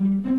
casa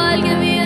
I'll give you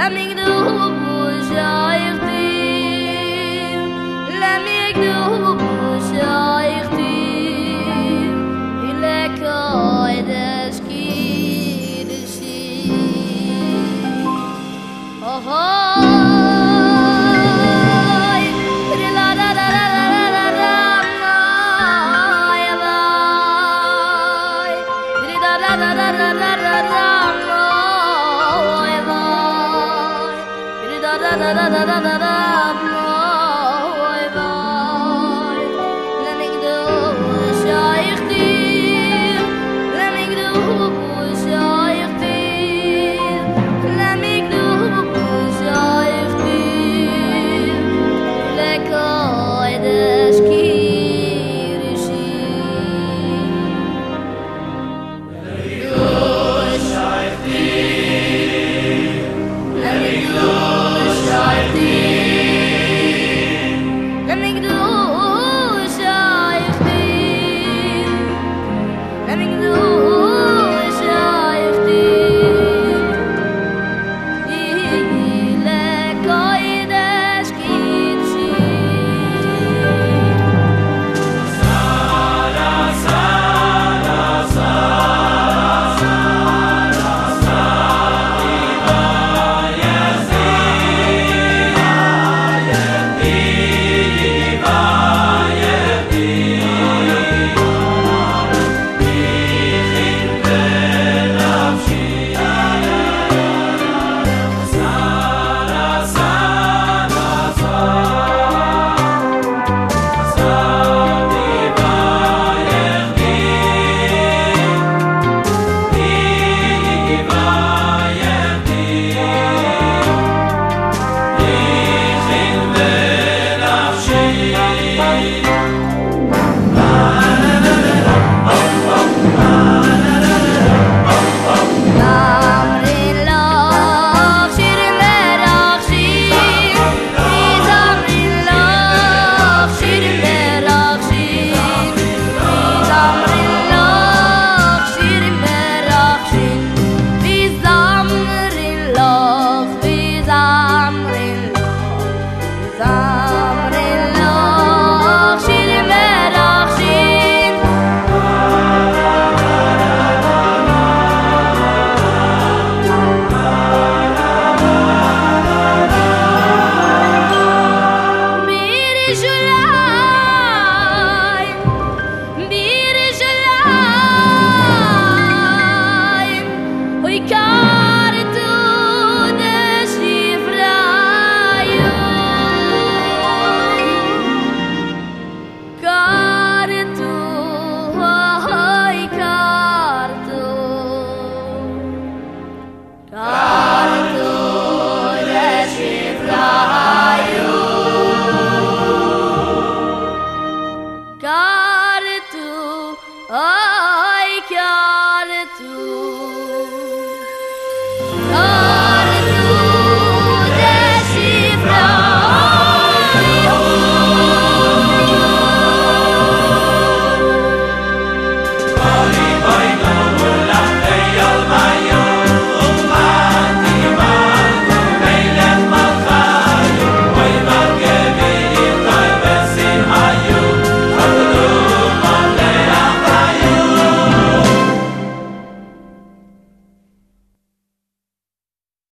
L'amic de Boja